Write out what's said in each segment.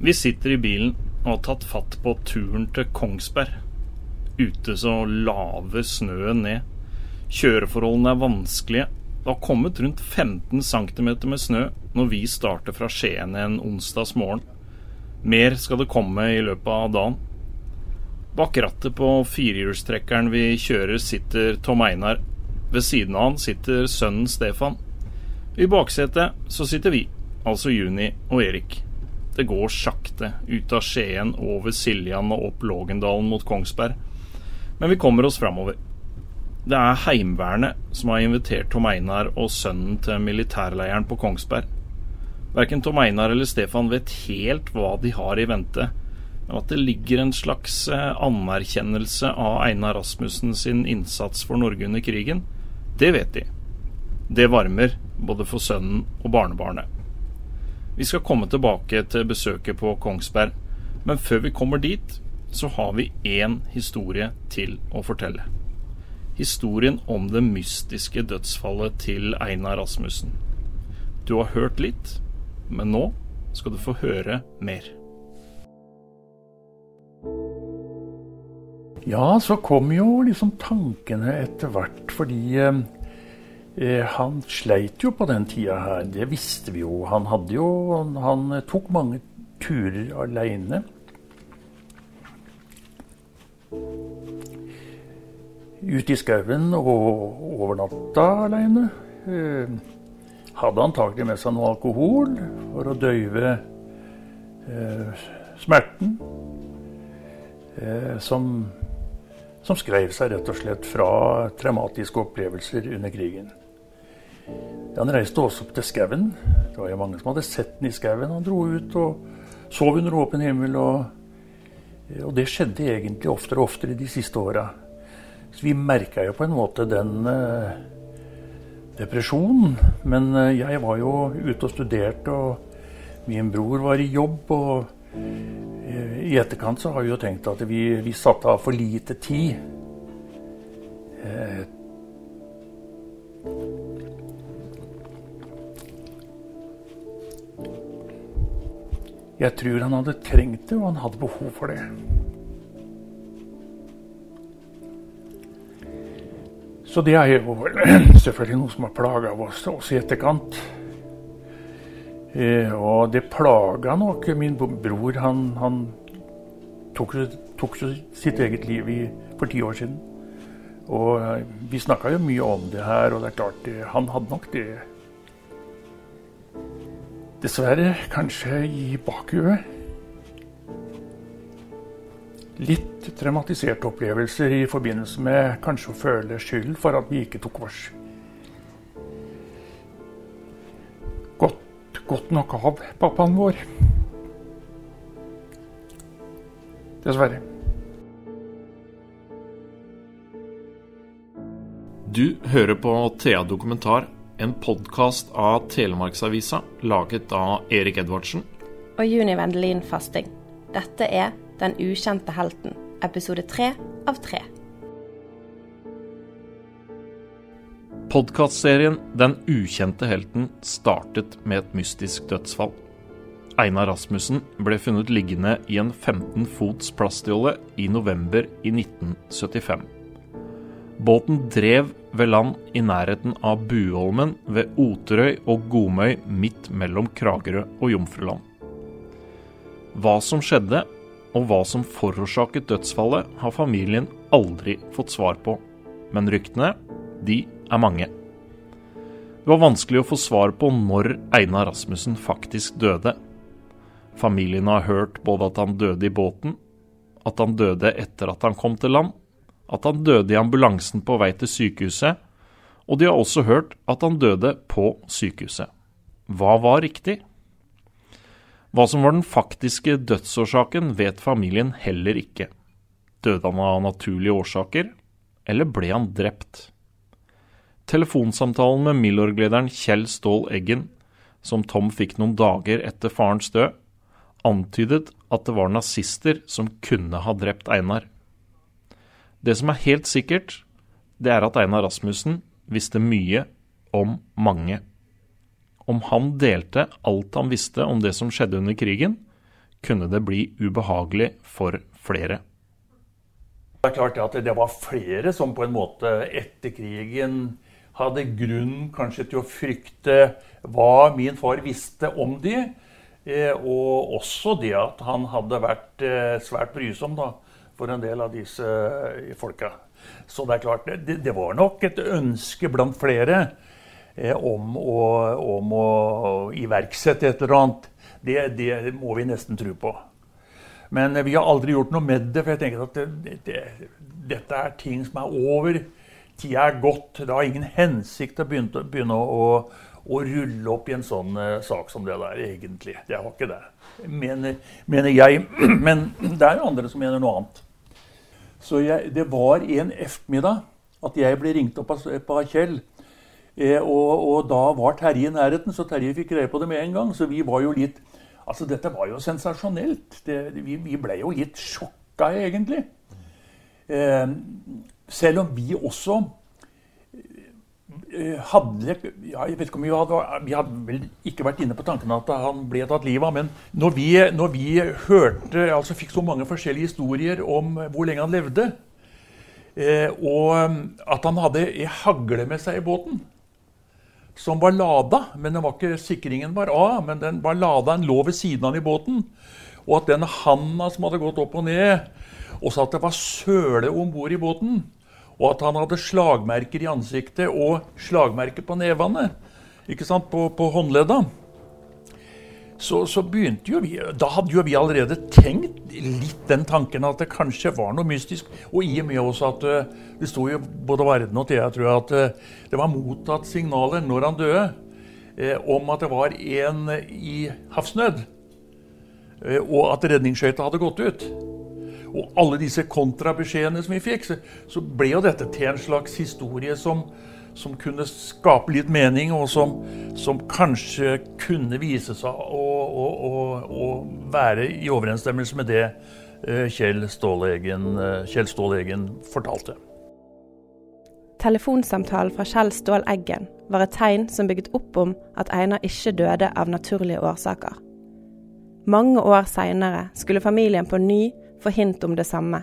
Vi sitter i bilen og har tatt fatt på turen til Kongsberg. Ute så laver snøen ned. Kjøreforholdene er vanskelige. Det har kommet rundt 15 cm med snø når vi starter fra Skien en onsdags morgen. Mer skal det komme i løpet av dagen. Bak rattet på firehjulstrekkeren vi kjører, sitter Tom Einar. Ved siden av han sitter sønnen Stefan. I baksetet så sitter vi, altså Juni og Erik. Det går sakte ut av Skien, over Siljan og opp Lågendalen mot Kongsberg. Men vi kommer oss framover. Det er Heimevernet som har invitert Tom Einar og sønnen til militærleiren på Kongsberg. Verken Tom Einar eller Stefan vet helt hva de har i vente, men at det ligger en slags eh, anerkjennelse av Einar Rasmussen sin innsats for Norge under krigen, det vet de. Det varmer både for sønnen og barnebarnet. Vi skal komme tilbake til besøket på Kongsberg, men før vi kommer dit, så har vi én historie til å fortelle. Historien om det mystiske dødsfallet til Einar Rasmussen. Du har hørt litt, men nå skal du få høre mer. Ja, så kom jo liksom tankene etter hvert, fordi eh, han sleit jo på den tida her. Det visste vi jo. Han hadde jo Han tok mange turer aleine. Ute i skauen og overnatta aleine. Eh, hadde antakelig med seg noe alkohol for å døyve eh, smerten. Eh, som, som skrev seg rett og slett fra traumatiske opplevelser under krigen. Han reiste også opp til skauen. Det var jo mange som hadde sett den i skauen. Han dro ut og sov under åpen himmel. Og, og det skjedde egentlig oftere og oftere de siste åra. Så vi merka jo på en måte den eh, depresjonen. Men eh, jeg var jo ute og studerte, og min bror var i jobb. Og eh, i etterkant så har vi jo tenkt at vi, vi satte av for lite tid. Eh, jeg tror han hadde trengt det, og han hadde behov for det. Så det er jo selvfølgelig noe som har plaga oss, også i etterkant. Eh, og det plaga nok min bror. Han, han tok, tok, sitt eget liv i, for ti år siden. Og eh, vi snakka jo mye om det her, og det er klart det, han hadde nok det Dessverre kanskje i bakhuet litt traumatiserte opplevelser i forbindelse med kanskje å føle skyld for at vi ikke tok oss godt, godt nok av pappaen vår. Dessverre. Du hører på Thea Dokumentar, en podkast av Telemarksavisa laget av Erik Edvardsen. Og Juni Vendelin Fasting. Dette er den ukjente helten, episode tre av tre. Podkastserien Den ukjente helten startet med et mystisk dødsfall. Einar Rasmussen ble funnet liggende i en 15 fots plastjolle i november i 1975. Båten drev ved land i nærheten av Buholmen ved Oterøy og Gomøy midt mellom Kragerø og Jomfruland. Hva som skjedde, og hva som forårsaket dødsfallet, har familien aldri fått svar på. Men ryktene, de er mange. Det var vanskelig å få svar på når Einar Rasmussen faktisk døde. Familien har hørt både at han døde i båten, at han døde etter at han kom til land, at han døde i ambulansen på vei til sykehuset, og de har også hørt at han døde på sykehuset. Hva var riktig? Hva som var den faktiske dødsårsaken, vet familien heller ikke. Døde han av naturlige årsaker, eller ble han drept? Telefonsamtalen med Milorg-lederen Kjell Ståhl Eggen, som Tom fikk noen dager etter farens død, antydet at det var nazister som kunne ha drept Einar. Det som er helt sikkert, det er at Einar Rasmussen visste mye om mange om han delte alt han visste om det som skjedde under krigen, kunne det bli ubehagelig for flere. Det er klart at det var flere som på en måte etter krigen hadde grunn kanskje til å frykte hva min far visste om de. Eh, og også det at han hadde vært eh, svært brysom da, for en del av disse eh, folka. Så det er klart, det, det var nok et ønske blant flere om å, om å iverksette et eller annet. Det, det, må vi nesten tro på. Men vi har aldri gjort noe med det, for jeg tenker at det, dette er ting som er over. Tida er gått. Det har ingen hensikt å begynne, begynne å, å rulle opp i en sånn uh, sak som det der, egentlig. Det har ikke det, mener, mener jeg. Men det er jo andre som mener noe annet. Så jeg, det var en eftermiddag at jeg ble ringt opp av, av Kjell. Eh, og, og, da var Terje i nærheten, så Terje fikk greie på det med en gang. Så vi var jo litt Altså, dette var jo sensasjonelt. Det, vi, vi ble jo litt sjokka, egentlig. Eh, selv om vi også hadde ja, jeg vet ikke om vi hadde, vi hadde vel ikke vært inne på tanken at han ble tatt livet av, men når vi, når vi hørte, altså fikk så mange forskjellige historier om hvor lenge han levde, eh, og at han hadde ei hagle med seg i båten som var lada, men var ikke, sikringen var av, men den var lada, den lå ved siden av den i båten, og at den handa som hadde gått opp og ned, og så at det var søle om bord i båten og at han hadde slagmerker i ansiktet og slagmerker på nevene. Ikke sant? På, på håndledda. Så, så, begynte jo vi Da hadde jo vi allerede tenkt litt den tanken at det kanskje var noe mystisk. Og i og med også at eh, det sto jo både Varden og Thea, tror jeg, at eh, det var mottatt signaler når han døde, eh, om at det var en i havsnød. Og at redningsskøyta hadde gått ut og alle disse kontrabeskjedene som vi fikk, så, så, ble jo dette til en slags historie som, som kunne skape litt mening, og som, som kanskje kunne vise seg å, å, å, å, være i overensstemmelse med det uh, Kjell Stålegen, uh, Kjell fortalte. Telefonsamtalen fra Kjell Stål Eggen var et tegn som bygget opp om at Einar ikke døde av naturlige årsaker. Mange år seinere skulle familien på ny få hint om det samme.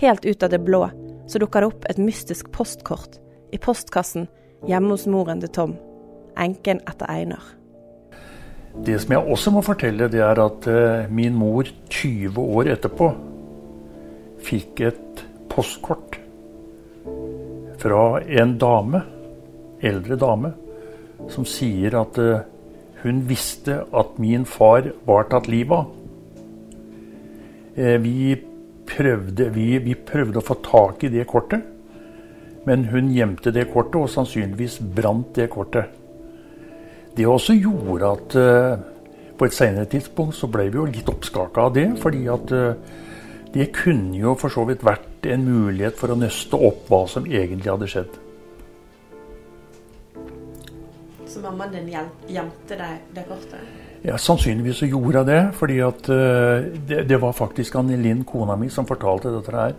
Helt ut av det blå så dukker det opp et mystisk postkort i postkassen hjemme hos moren til Tom, enken etter Einar. Det som jeg også må fortelle, det er at uh, min mor 20 år etterpå fikk et postkort fra en dame, eldre dame, som sier at uh, hun visste at min far var tatt livet av. Eh, vi prøvde, vi, vi prøvde å få tak i det kortet, men hun gjemte det kortet, og sannsynligvis brant det kortet. Det også gjorde at uh, på et senere tidspunkt så ble vi jo litt oppskaka av det. Fordi at uh, det kunne jo for så vidt vært en mulighet for å nøste opp hva som egentlig hadde skjedd. Så mammaen din gjemte deg det kortet? Ja, Sannsynligvis så gjorde jeg det. fordi at uh, det, det, var faktisk Anne Linn, kona mi, som fortalte dette her.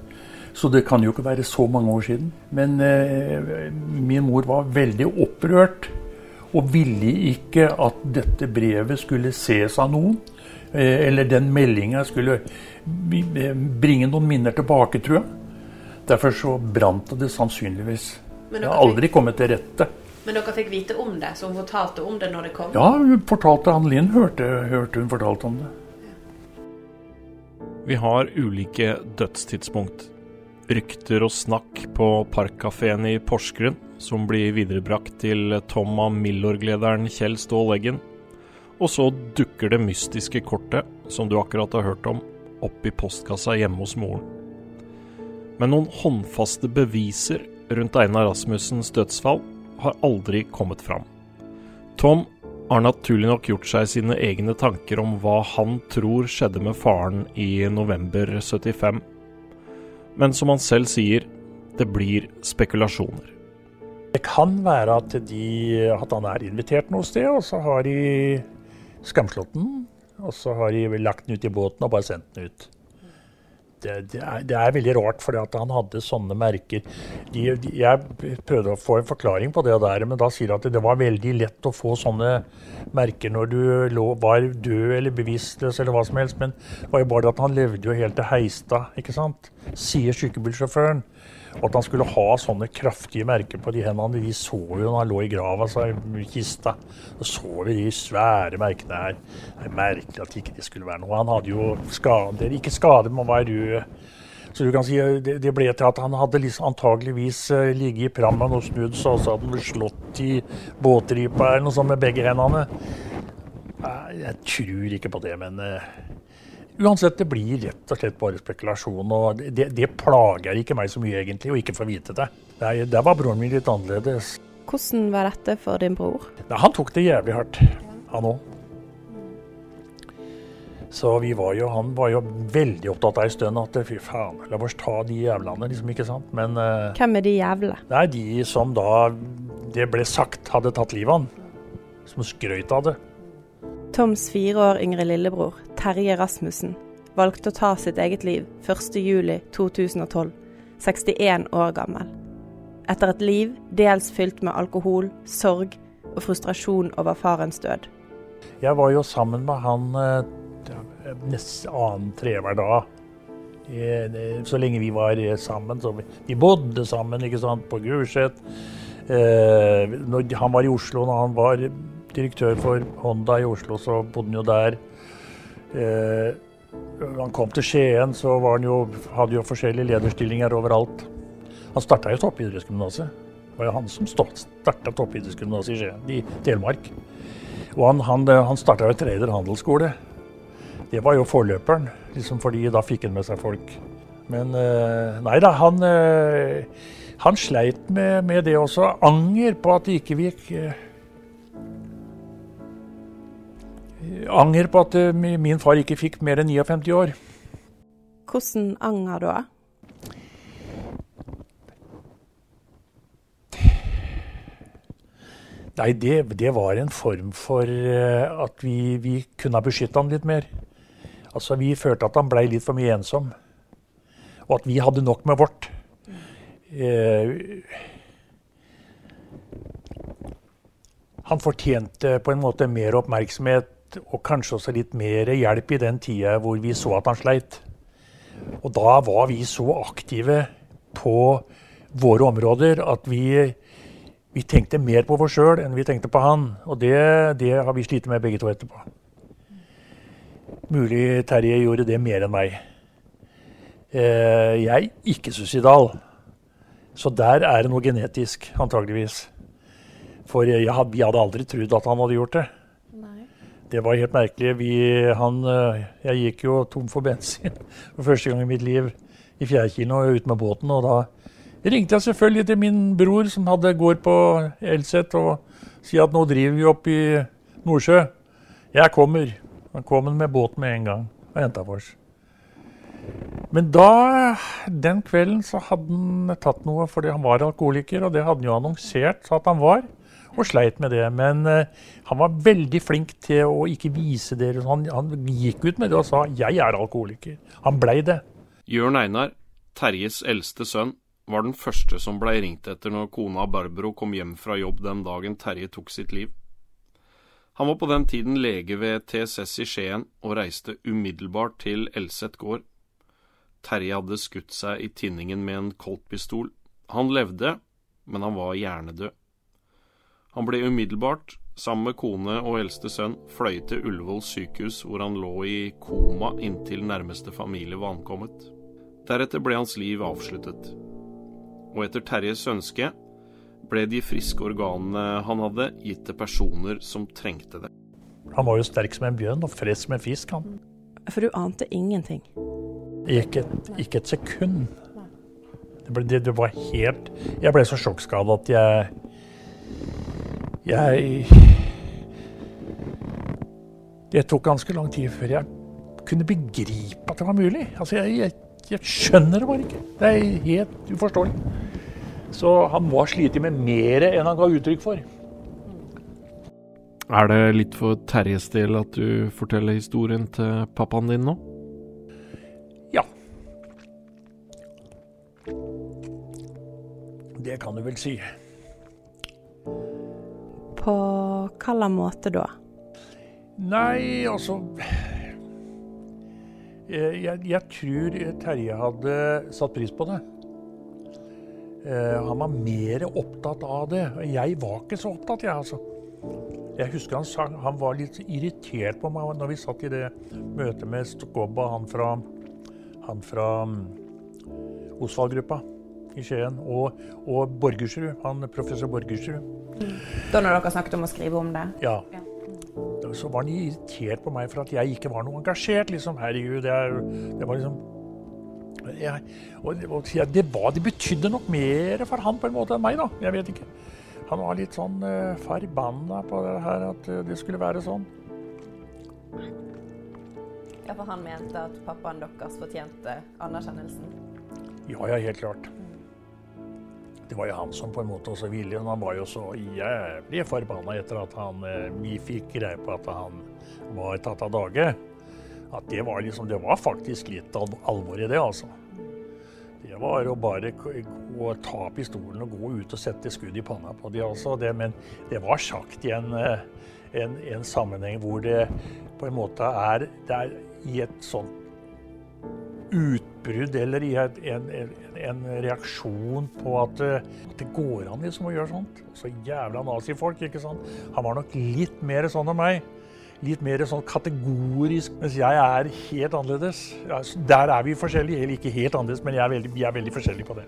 Så det kan jo ikke være så mange år siden. Men uh, min mor var veldig opprørt. Og ville ikke at dette brevet skulle ses av noen. Uh, eller den meldinga skulle bringe noen minner tilbake, tror jeg. Derfor så brant det sannsynligvis. Det har aldri kommet til rette. Men dere fikk vite om det, så hun fortalte om det når det kom? Ja, hun fortalte Anne Linn hørte, hørte hun fortalte om det. Vi har ulike dødstidspunkt. Rykter og snakk på Parkkafeen i Porsgrunn, som blir viderebrakt til Tom av Milorg-lederen Kjell Ståhl Eggen. Og så dukker det mystiske kortet, som du akkurat har hørt om, opp i postkassa hjemme hos moren. Men noen håndfaste beviser rundt Einar Rasmussens dødsfall har aldri kommet fram. Tom har naturlig nok gjort seg sine egne tanker om hva han tror skjedde med faren i november 75. Men som han selv sier, det blir spekulasjoner. Det kan være at, de, at han er invitert noe sted, og så har de skamslått den. Og så har de lagt den ut i båten og bare sendt den ut. Det, det, er, det, er, veldig rart, for han hadde sånne merker. De, de, jeg prøvde å få en forklaring på det der, men da sier de at det var veldig lett å få sånne merker når du lå, var død eller bevisstløs eller hva som helst. Men det var jo bare at han levde jo helt til Heistad, ikke sant? Sier sykebilsjåføren. At han skulle ha sånne kraftige merker på de hendene. Vi så jo når han lå i grava altså i kista. Så så vi de svære merkene her. Det er merkelig at ikke det skulle være noe. Han hadde jo skader. Ikke skader, men var rød. Så du kan si det, det ble til at han hadde liksom antageligvis uh, ligget i prammen og snudd seg, og så hadde han slått i båtripa eller noe sånt med begge hendene. Jeg tror ikke på det, men uh, Uansett, det blir rett og slett bare spekulasjon. og Det, det plager ikke meg så mye, egentlig, å ikke få vite det. Der, der var broren min litt annerledes. Hvordan var dette for din bror? Nei, han tok det jævlig hardt, han òg. Så vi var jo, han var jo veldig opptatt av en stund at fy faen, la oss ta de jævlene, liksom, ikke sant. Men uh, Hvem er de jævle? Nei, de som da det ble sagt hadde tatt livet av han. Som skrøyt av det. Toms fire år yngre lillebror, Terje Rasmussen, valgte å ta sitt eget liv 1.7.2012, 61 år gammel. Etter et liv dels fylt med alkohol, sorg og frustrasjon over farens død. Jeg var jo sammen med han eh, nesten annen hver dag. Så lenge vi var sammen. Så vi bodde sammen ikke sant, på Gulset. Eh, han var i Oslo når han var direktør for Honda i Oslo, så bodde han jo der. Eh, han kom til Skien, så han jo, hadde jo forskjellige lederstillinger overalt. Han starta jo toppidrettsgymnaset. Det var jo han som starta toppidrettsgymnaset i Skien, i Telemark. Og han, han, han starta jo Treider handelsskole. Det var jo forløperen, liksom fordi da fikk han med seg folk. Men eh, nei da, han, eh, han sleit med, med, det også. Anger på at det ikke gikk anger på at eh, min far ikke fikk mer enn 59 år. Hvordan anger da? Nei, det, det, var en form for uh, at vi, vi kunne ha beskytta han litt mer. Altså, Vi følte at han blei litt for mye ensom. Og at vi hadde nok med vårt. Eh, han fortjente på en måte mer oppmerksomhet og kanskje også litt mer hjelp i den tida hvor vi så at han sleit. Og da var vi så aktive på våre områder at vi, vi tenkte mer på oss sjøl enn vi tenkte på han. Og det, det har vi slitt med begge to etterpå. Mulig Terje gjorde det mer enn meg. Eh, jeg er ikke suicidal. Så der er det noe genetisk, antageligvis. For jeg, vi hadde aldri trodd at han hadde gjort det. Det var helt merkelig. Vi, han, eh, jeg gikk jo tom for bensin for første gang i mitt liv i Fjærkino ut med båten. Og da ringte jeg selvfølgelig til min bror som hadde gård på Elset, og sier at nå driver vi opp i Nordsjø. Jeg kommer. Han kom med båten med en gang og henta oss. Men da, den kvelden, så hadde han tatt noe fordi han var alkoholiker, og det hadde han jo annonsert at han var og sleit med det. Men uh, han var veldig flink til å ikke vise det. Han, han gikk ut med det og sa 'jeg er alkoholiker'. Han blei det. Jørn Einar, Terjes eldste sønn, var den første som blei ringt etter når kona Barbro kom hjem fra jobb den dagen Terje tok sitt liv. Han var på den tiden lege ved TSS i Skien og reiste umiddelbart til Elset gård. Terje hadde skutt seg i tinningen med en koltpistol. Han levde, men han var hjernedød. Han ble umiddelbart, sammen med kone og eldste sønn, fløyet til Ullevål sykehus, hvor han lå i koma inntil nærmeste familie var ankommet. Deretter ble hans liv avsluttet. Og etter Terjes ønske ble de friske organene han hadde, gitt til personer som trengte det. Han var jo sterk som en bjørn og frisk som en fisk, han. For du ante ingenting? Ikke et, ikke et sekund. Det, ble, det, det, var helt Jeg ble så sjokkskada at jeg jeg Det tok ganske lang tid før jeg kunne begripe at det var mulig. Altså, jeg, jeg, jeg skjønner det bare ikke. Det er helt uforståelig. Så han var sliten med mer enn han ga uttrykk for. Er det litt for Terjes del at du forteller historien til pappaen din nå? Ja. Det kan du vel si. På hvilken måte da? Nei, altså jeg, jeg, tror Terje hadde satt pris på det. Eh, han var mer opptatt av det. Jeg var ikke så opptatt, jeg, altså. Jeg husker han, sang, han var litt irritert på meg når vi satt i det møtet med Stokobba, han fra, han fra um, Osvald-gruppa i Skien, og, og Borgersrud, han professor Borgersrud. Da når dere snakket om å skrive om det? Ja. Så var han irritert på meg for at jeg ikke var noe engasjert. liksom, Herregud, det, er, det var liksom jeg, og, og, det, var, det betydde nok mer for han på en måte enn meg, da. Jeg vet ikke. Han var litt sånn uh, forbanna på det her, at uh, det skulle være sånn. Ja, for han mente at pappaen deres fortjente anerkjennelsen? Ja, ja, helt klart. Det var jo han som på en måte også ville. Han var jo så jævlig forbanna etter at han, uh, vi fikk greie på at han var tatt av dage. At det var liksom Det var faktisk litt alvor i det, altså. Det var å bare gå og ta pistolen og gå ut og sette skudd i panna på de altså. Det, men det var sagt i en, en, en, sammenheng hvor det på en måte er, er i et sånt utbrudd eller i et, en, en, reaksjon på at det går an liksom å gjøre sånt. Så jævla nazifolk, ikke sant. Han var nok litt mer sånn enn meg litt mer sånn kategorisk, mens jeg er helt annerledes. Der er vi forskjellige. Eller ikke helt annerledes, men er veldig, jeg er veldig forskjellig på det.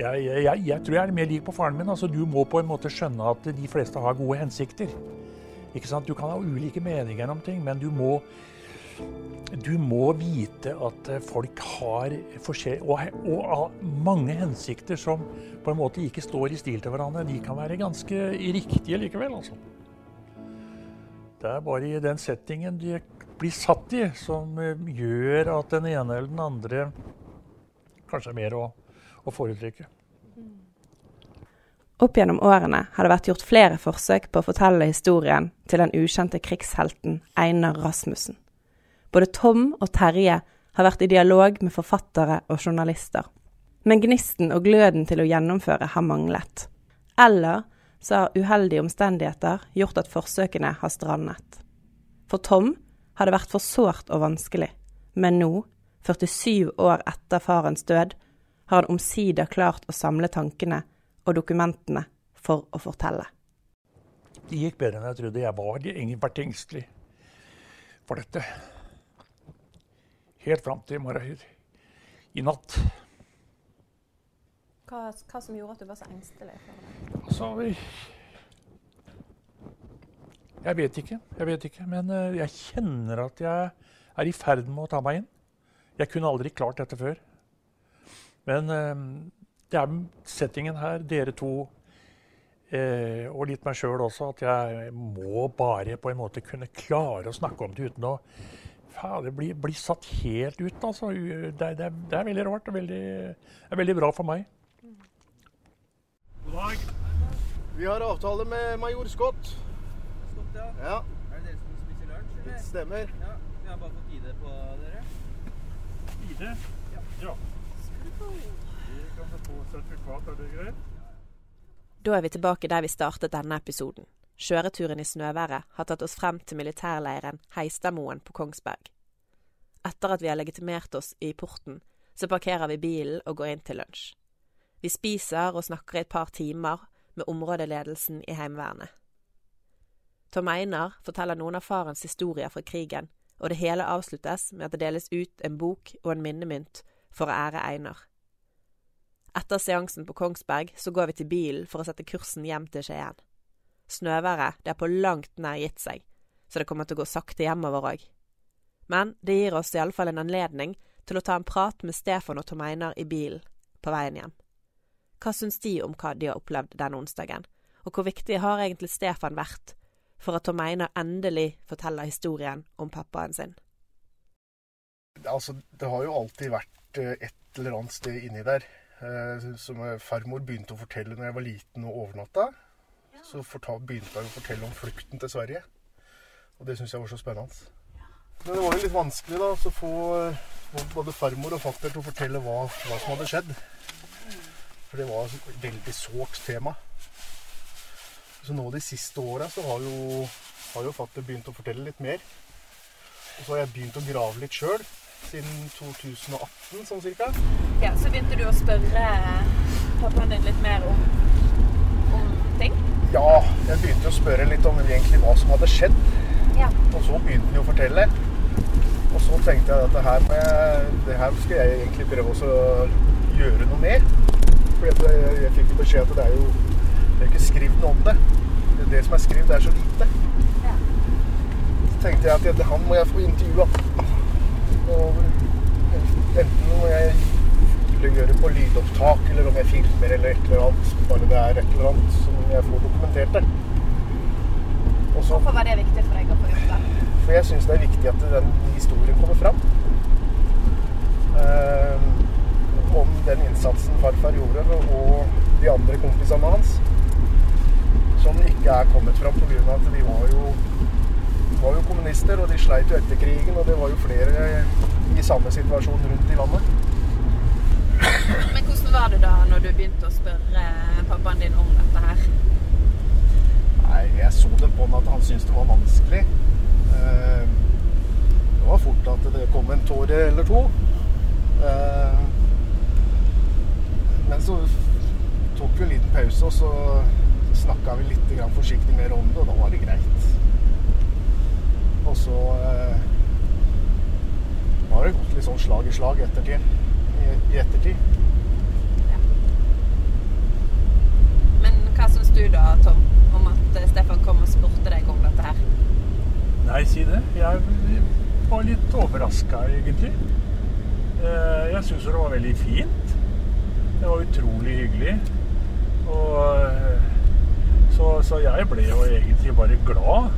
Jeg, jeg, jeg, tror jeg er mer lik på faren min. Altså, du må på en måte skjønne at de fleste har gode hensikter. Ikke sant? Du kan ha ulike meninger om ting, men du må, du må vite at folk har og, og, mange hensikter som på en måte ikke står i stil til hverandre. De kan være ganske riktige likevel. altså. Det er bare i den settingen de blir satt i, som eh, gjør at den ene eller den andre kanskje er mer å, å foretrekke. Opp gjennom årene har det vært gjort flere forsøk på å fortelle historien til den ukjente krigshelten Einar Rasmussen. Både Tom og Terje har vært i dialog med forfattere og journalister. Men gnisten og gløden til å gjennomføre har manglet. Eller så har uheldige omstendigheter gjort at forsøkene har strandet. For Tom har det vært for sårt og vanskelig, men nå, 47 år etter farens død, har han omsider klart å samle tankene og dokumentene for å fortelle. Det gikk bedre enn jeg trodde. Jeg var egentlig vært engstelig for dette. Helt fram til morgen i natt. Hva, hva, som gjorde at du var så engstelig for det? Altså, jeg vet ikke. Jeg vet ikke. Men uh, jeg kjenner at jeg er i ferd med å ta meg inn. Jeg kunne aldri klart dette før. Men uh, det er settingen her, dere to uh, og litt meg sjøl også, at jeg må bare på en måte kunne klare å snakke om det uten å fader, bli, bli satt helt ut. Altså. Det, det, det, er veldig rart og veldig, det er veldig bra for meg. God dag. Vi har avtale med major Scott. Scott, ja. ja. Er det dere som spiser lunsj? Det stemmer. Ja, Vi har bare fått ID på dere. ID? Ja. ja. Kan få sertifikat, er det greit? Da er vi tilbake der vi startet denne episoden. Kjøreturen i snøværet har tatt oss frem til militærleiren Heistadmoen på Kongsberg. Etter at vi har legitimert oss i porten, så parkerer vi bilen og går inn til lunsj. Vi spiser og snakker i et par timer med områdeledelsen i Heimevernet. Tom Einar forteller noen av farens historier fra krigen, og det hele avsluttes med at det deles ut en bok og en minnemynt for å ære Einar. Etter seansen på Kongsberg så går vi til bilen for å sette kursen hjem til Skien. Snøværet det er på langt nær gitt seg, så det kommer til å gå sakte hjemover òg. Men det gir oss iallfall en anledning til å ta en prat med Stefan og Tom Einar i bilen på veien hjem. Hva syns de om hva de har opplevd denne onsdagen, og hvor viktig har egentlig Stefan vært for at Tom Einar endelig forteller historien om pappaen sin? Altså, det har jo alltid vært eh, et eller annet sted inni der. Eh, som farmor begynte å fortelle når jeg var liten og overnatta. Så begynte han å fortelle om flukten til Sverige. Og det syns jeg var så spennende. Men det var jo litt vanskelig da, å få eh, både farmor og fatter til å fortelle hva, hva som hadde skjedd. For det var et veldig sårt tema. Så nå de siste åra så har jo, har jo fatter begynt å fortelle litt mer. Og så har jeg begynt å grave litt sjøl. Siden 2018 sånn cirka. Ja, Så begynte du å spørre pappaen din litt mer om, om ting? Ja, jeg begynte å spørre litt om egentlig hva som hadde skjedd. Ja. Og så begynte han å fortelle. Og så tenkte jeg at det her, med, det her skal jeg egentlig prøve å gjøre noe med. For jeg, jeg fikk jo beskjed at det er jo det er ikke skrevet noe om det. Det, det som er skrevet, det er så lite. Ja. Så tenkte jeg at han må jeg få intervjua. Enten må jeg gjøre på lydopptak, eller om jeg filmer eller et eller annet. Bare det er et eller annet som jeg får dokumentert det. Også, Hvorfor var det viktig for deg å få gjort det? for jeg syns det er viktig at den historien kommer fram. Eh, om den innsatsen farfar gjorde, og de andre kompisene hans. Som ikke er kommet fram pga. at de var jo, var jo kommunister, og de sleit jo etter krigen. Og det var jo flere i samme situasjon rundt i landet. Men hvordan var det da når du begynte å spørre pappaen din om dette her? Jeg så det på han at han syntes det var vanskelig. Eh, Det var fort at det kom en tåre eller to. Eh, Men så tok vi en liten pause, og så snakka vi litt forsiktig mer om det, og da var det greit. Og så var har det gått litt sånn slag i slag ettertid. I ettertid. Men hva syns du da, Tom, om at eh, Stefan kom og spurte deg om dette her? Nei, si det. Jeg var litt overraska, egentlig. Eh, Jeg syns det var veldig fint. Det var utrolig hyggelig. Og eh, så, så jeg ble jo egentlig bare glad.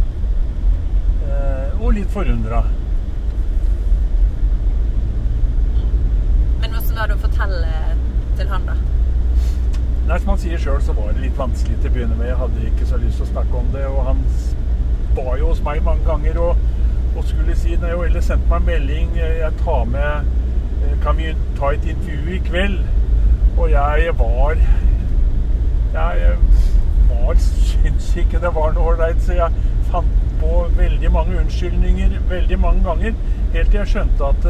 eh, Og litt forundra. Men hvordan var det å fortelle til han, da? Nei, som han sier sjøl, så var det litt vanskelig til å begynne med. Jeg hadde ikke så lyst til å snakke om det. Og han ba jo hos meg mange ganger og, og skulle si Nei, eller sendte meg en melding. eh, Jeg tar med eh, Kan vi ta et intervju i kveld? Og jeg var Jeg var Syns ikke det var noe ålreit, så jeg fant på veldig mange unnskyldninger veldig mange ganger. Helt til jeg skjønte at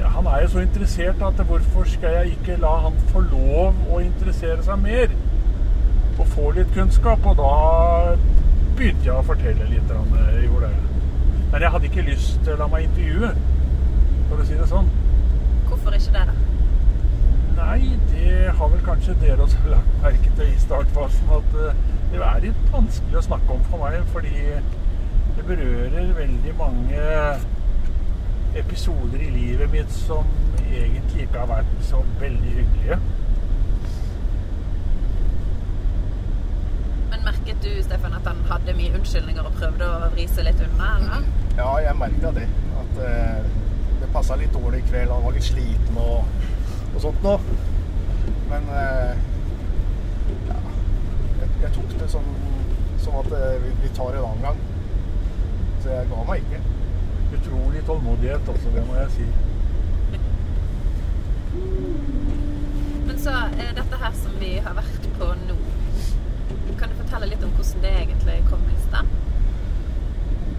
ja, han er jo så interessert at hvorfor skal jeg ikke la han få lov å interessere seg mer? Og få litt kunnskap. Og da begynte jeg å fortelle litt. om gjorde det. Men jeg hadde ikke lyst til å la meg intervjue, for å si det sånn. Hvorfor ikke det, da? Nei, det har vel kanskje dere også lagt merke til i startfasen. At eh, det er litt vanskelig å snakke om for meg, fordi det berører veldig mange episoder i livet mitt som egentlig ikke har vært så veldig hyggelige. Men merket du, Stefan, at han hadde mye unnskyldninger og prøvde å vri seg litt unna? eller? Ja, jeg merka det. At eh, det passa litt dårlig i kveld. Han var litt sliten og, og sånt noe. Men eh, ja, jeg, jeg tok det som, som at eh, vi, vi tar en annen gang. Så jeg ga meg ikke. Utrolig tålmodighet også, det må jeg si. Men så er dette her som vi har vært på nå. Kan du fortelle litt om hvordan det egentlig kom i stand?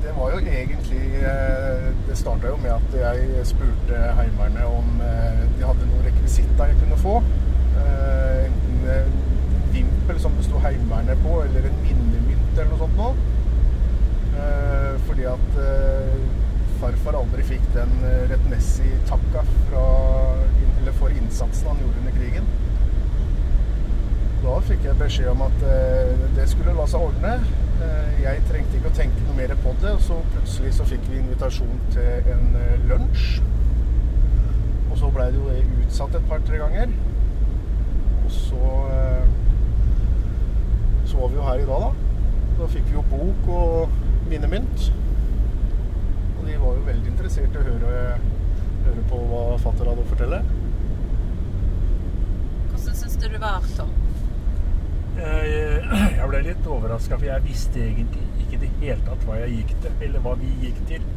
Det var jo egentlig eh, Det starta jo med at jeg spurte Heimevernet om eh, de hadde noen rekvisitter jeg kunne få. Eh, Enten en vimpel som det sto Heimevernet på, eller en minnemynt eller noe sånt noe. Fordi at farfar aldri fikk den rettmessige takka for innsatsen han gjorde under krigen. Da fikk jeg beskjed om at eh, det skulle la seg ordne. Eh, jeg trengte ikke å tenke noe mer på det. Og så plutselig så fikk vi invitasjon til en eh, lunsj. Og så blei det jo utsatt et par-tre ganger. Og så Så var vi jo her i dag, da. Da fikk vi jo bok og minnemynt. Og de var jo veldig interessert i å høre, høre på hva fatter hadde å fortelle. Hvordan syns du det var, Tom? Jeg, jeg ble litt overraska, for jeg visste egentlig ikke i det hele tatt hva jeg gikk til, eller hva vi gikk til.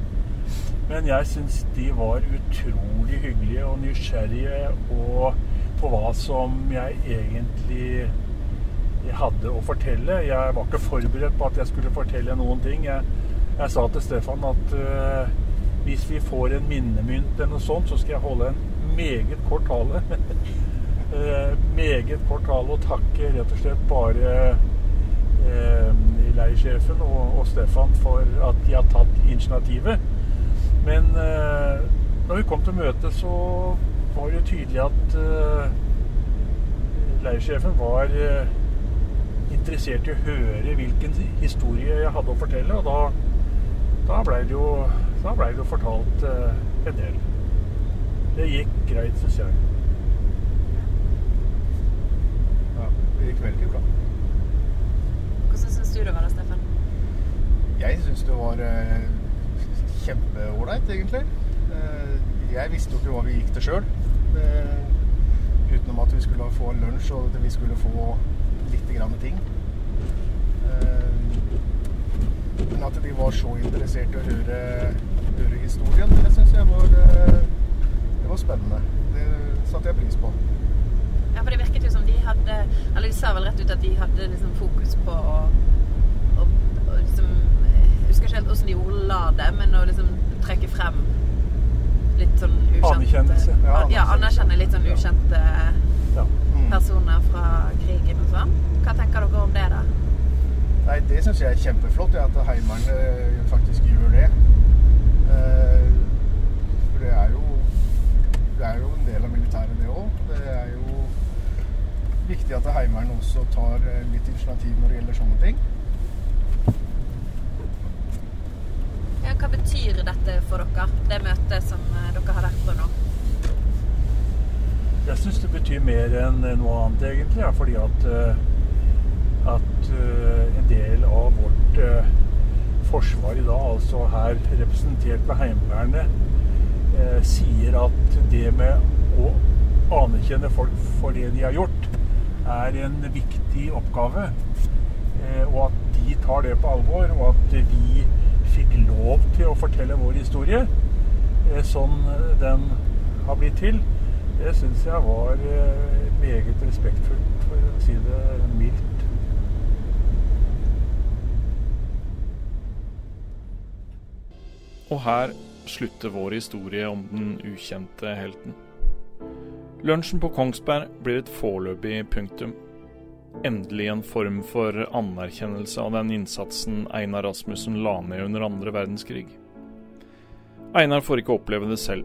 Men jeg syns de var utrolig hyggelige og nysgjerrige, og på hva som jeg egentlig hadde å fortelle. Jeg var ikke forberedt på at jeg skulle fortelle noen ting. Jeg, jeg sa til Stefan at uh, hvis vi får en minnemynt eller noe sånt, så skal jeg holde en meget kort tale. uh, meget kort tale og takke rett og slett bare eh, leirsjefen og, og, Stefan for at de har tatt initiativet. Men når vi kom til møtet, så var det tydelig at leirsjefen var interessert i å høre hvilken historie jeg hadde å fortelle. Og da, da blei det, ble det jo fortalt eh, en del. Det gikk greit, syns jeg. Det gikk veldig bra. Hvordan syns du det var da, Steffen? Jeg syns det var uh, kjempeålreit, egentlig. Uh, jeg visste jo ikke hva vi gikk til sjøl. utenom at vi skulle få lunsj og at vi skulle få lite grann ting. Eh, men at de var så interessert i å høre, høre historien, det syns jeg var, eh, det var spennende. Det satte jeg pris på. Ja, for det virket jo som de hadde de sa vel rett ut at de hadde liksom fokus på å, å, å liksom Jeg husker ikke helt hvordan de ordla det, men å liksom trekke frem litt sånn ukjente Anerkjennelse. Ja, ja anerkjenne litt sånn ukjente ja. Mm. personer fra krigen og sånn. Hva tenker dere om det, da? Nei, Det syns jeg er kjempeflott, at Heimevernet eh, faktisk gjør det. Eh, for det er jo det er jo en del av militæret, det òg. Det er jo viktig at Heimevernet også tar eh, litt initiativ når det gjelder sånne ting. Ja, hva betyr dette for dere, det møtet som dere har vært på nå? Jeg syns det betyr mer enn noe annet, egentlig. Ja, fordi at, eh, at eh, en del av vårt eh, forsvar i dag, altså her representert ved Heimevernet, sier at det med å anerkjenne folk for det de har gjort, er en viktig oppgave. Og at de tar det på alvor, og at vi fikk lov til å fortelle vår historie sånn den har blitt til. Det syns jeg var eh, meget respektfullt, for å si det mildt. Og her slutter vår historie om den ukjente helten. Lunsjen på Kongsberg blir et foreløpig punktum. Endelig en form for anerkjennelse av den innsatsen Einar Rasmussen la ned under andre verdenskrig. Einar får ikke oppleve det selv,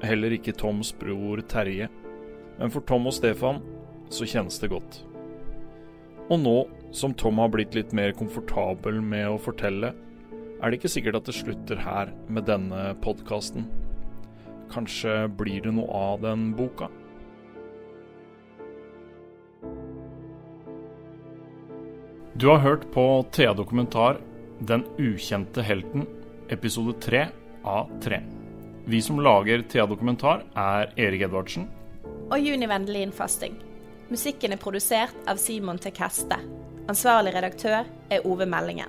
Heller ikke Toms bror Terje. Men for Tom og Stefan så kjennes det godt. Og nå som Tom har blitt litt mer komfortabel med å fortelle, er det ikke sikkert at det slutter her med denne podkasten. Kanskje blir det noe av den boka? Du har hørt på Thea Dokumentar 'Den ukjente helten', episode 3 av 3. Vi som lager Thea Dokumentar, er Erik Edvardsen. Og Juni Vendelin Fasting. Musikken er produsert av Simon Tekeste. Ansvarlig redaktør er Ove Meldingen.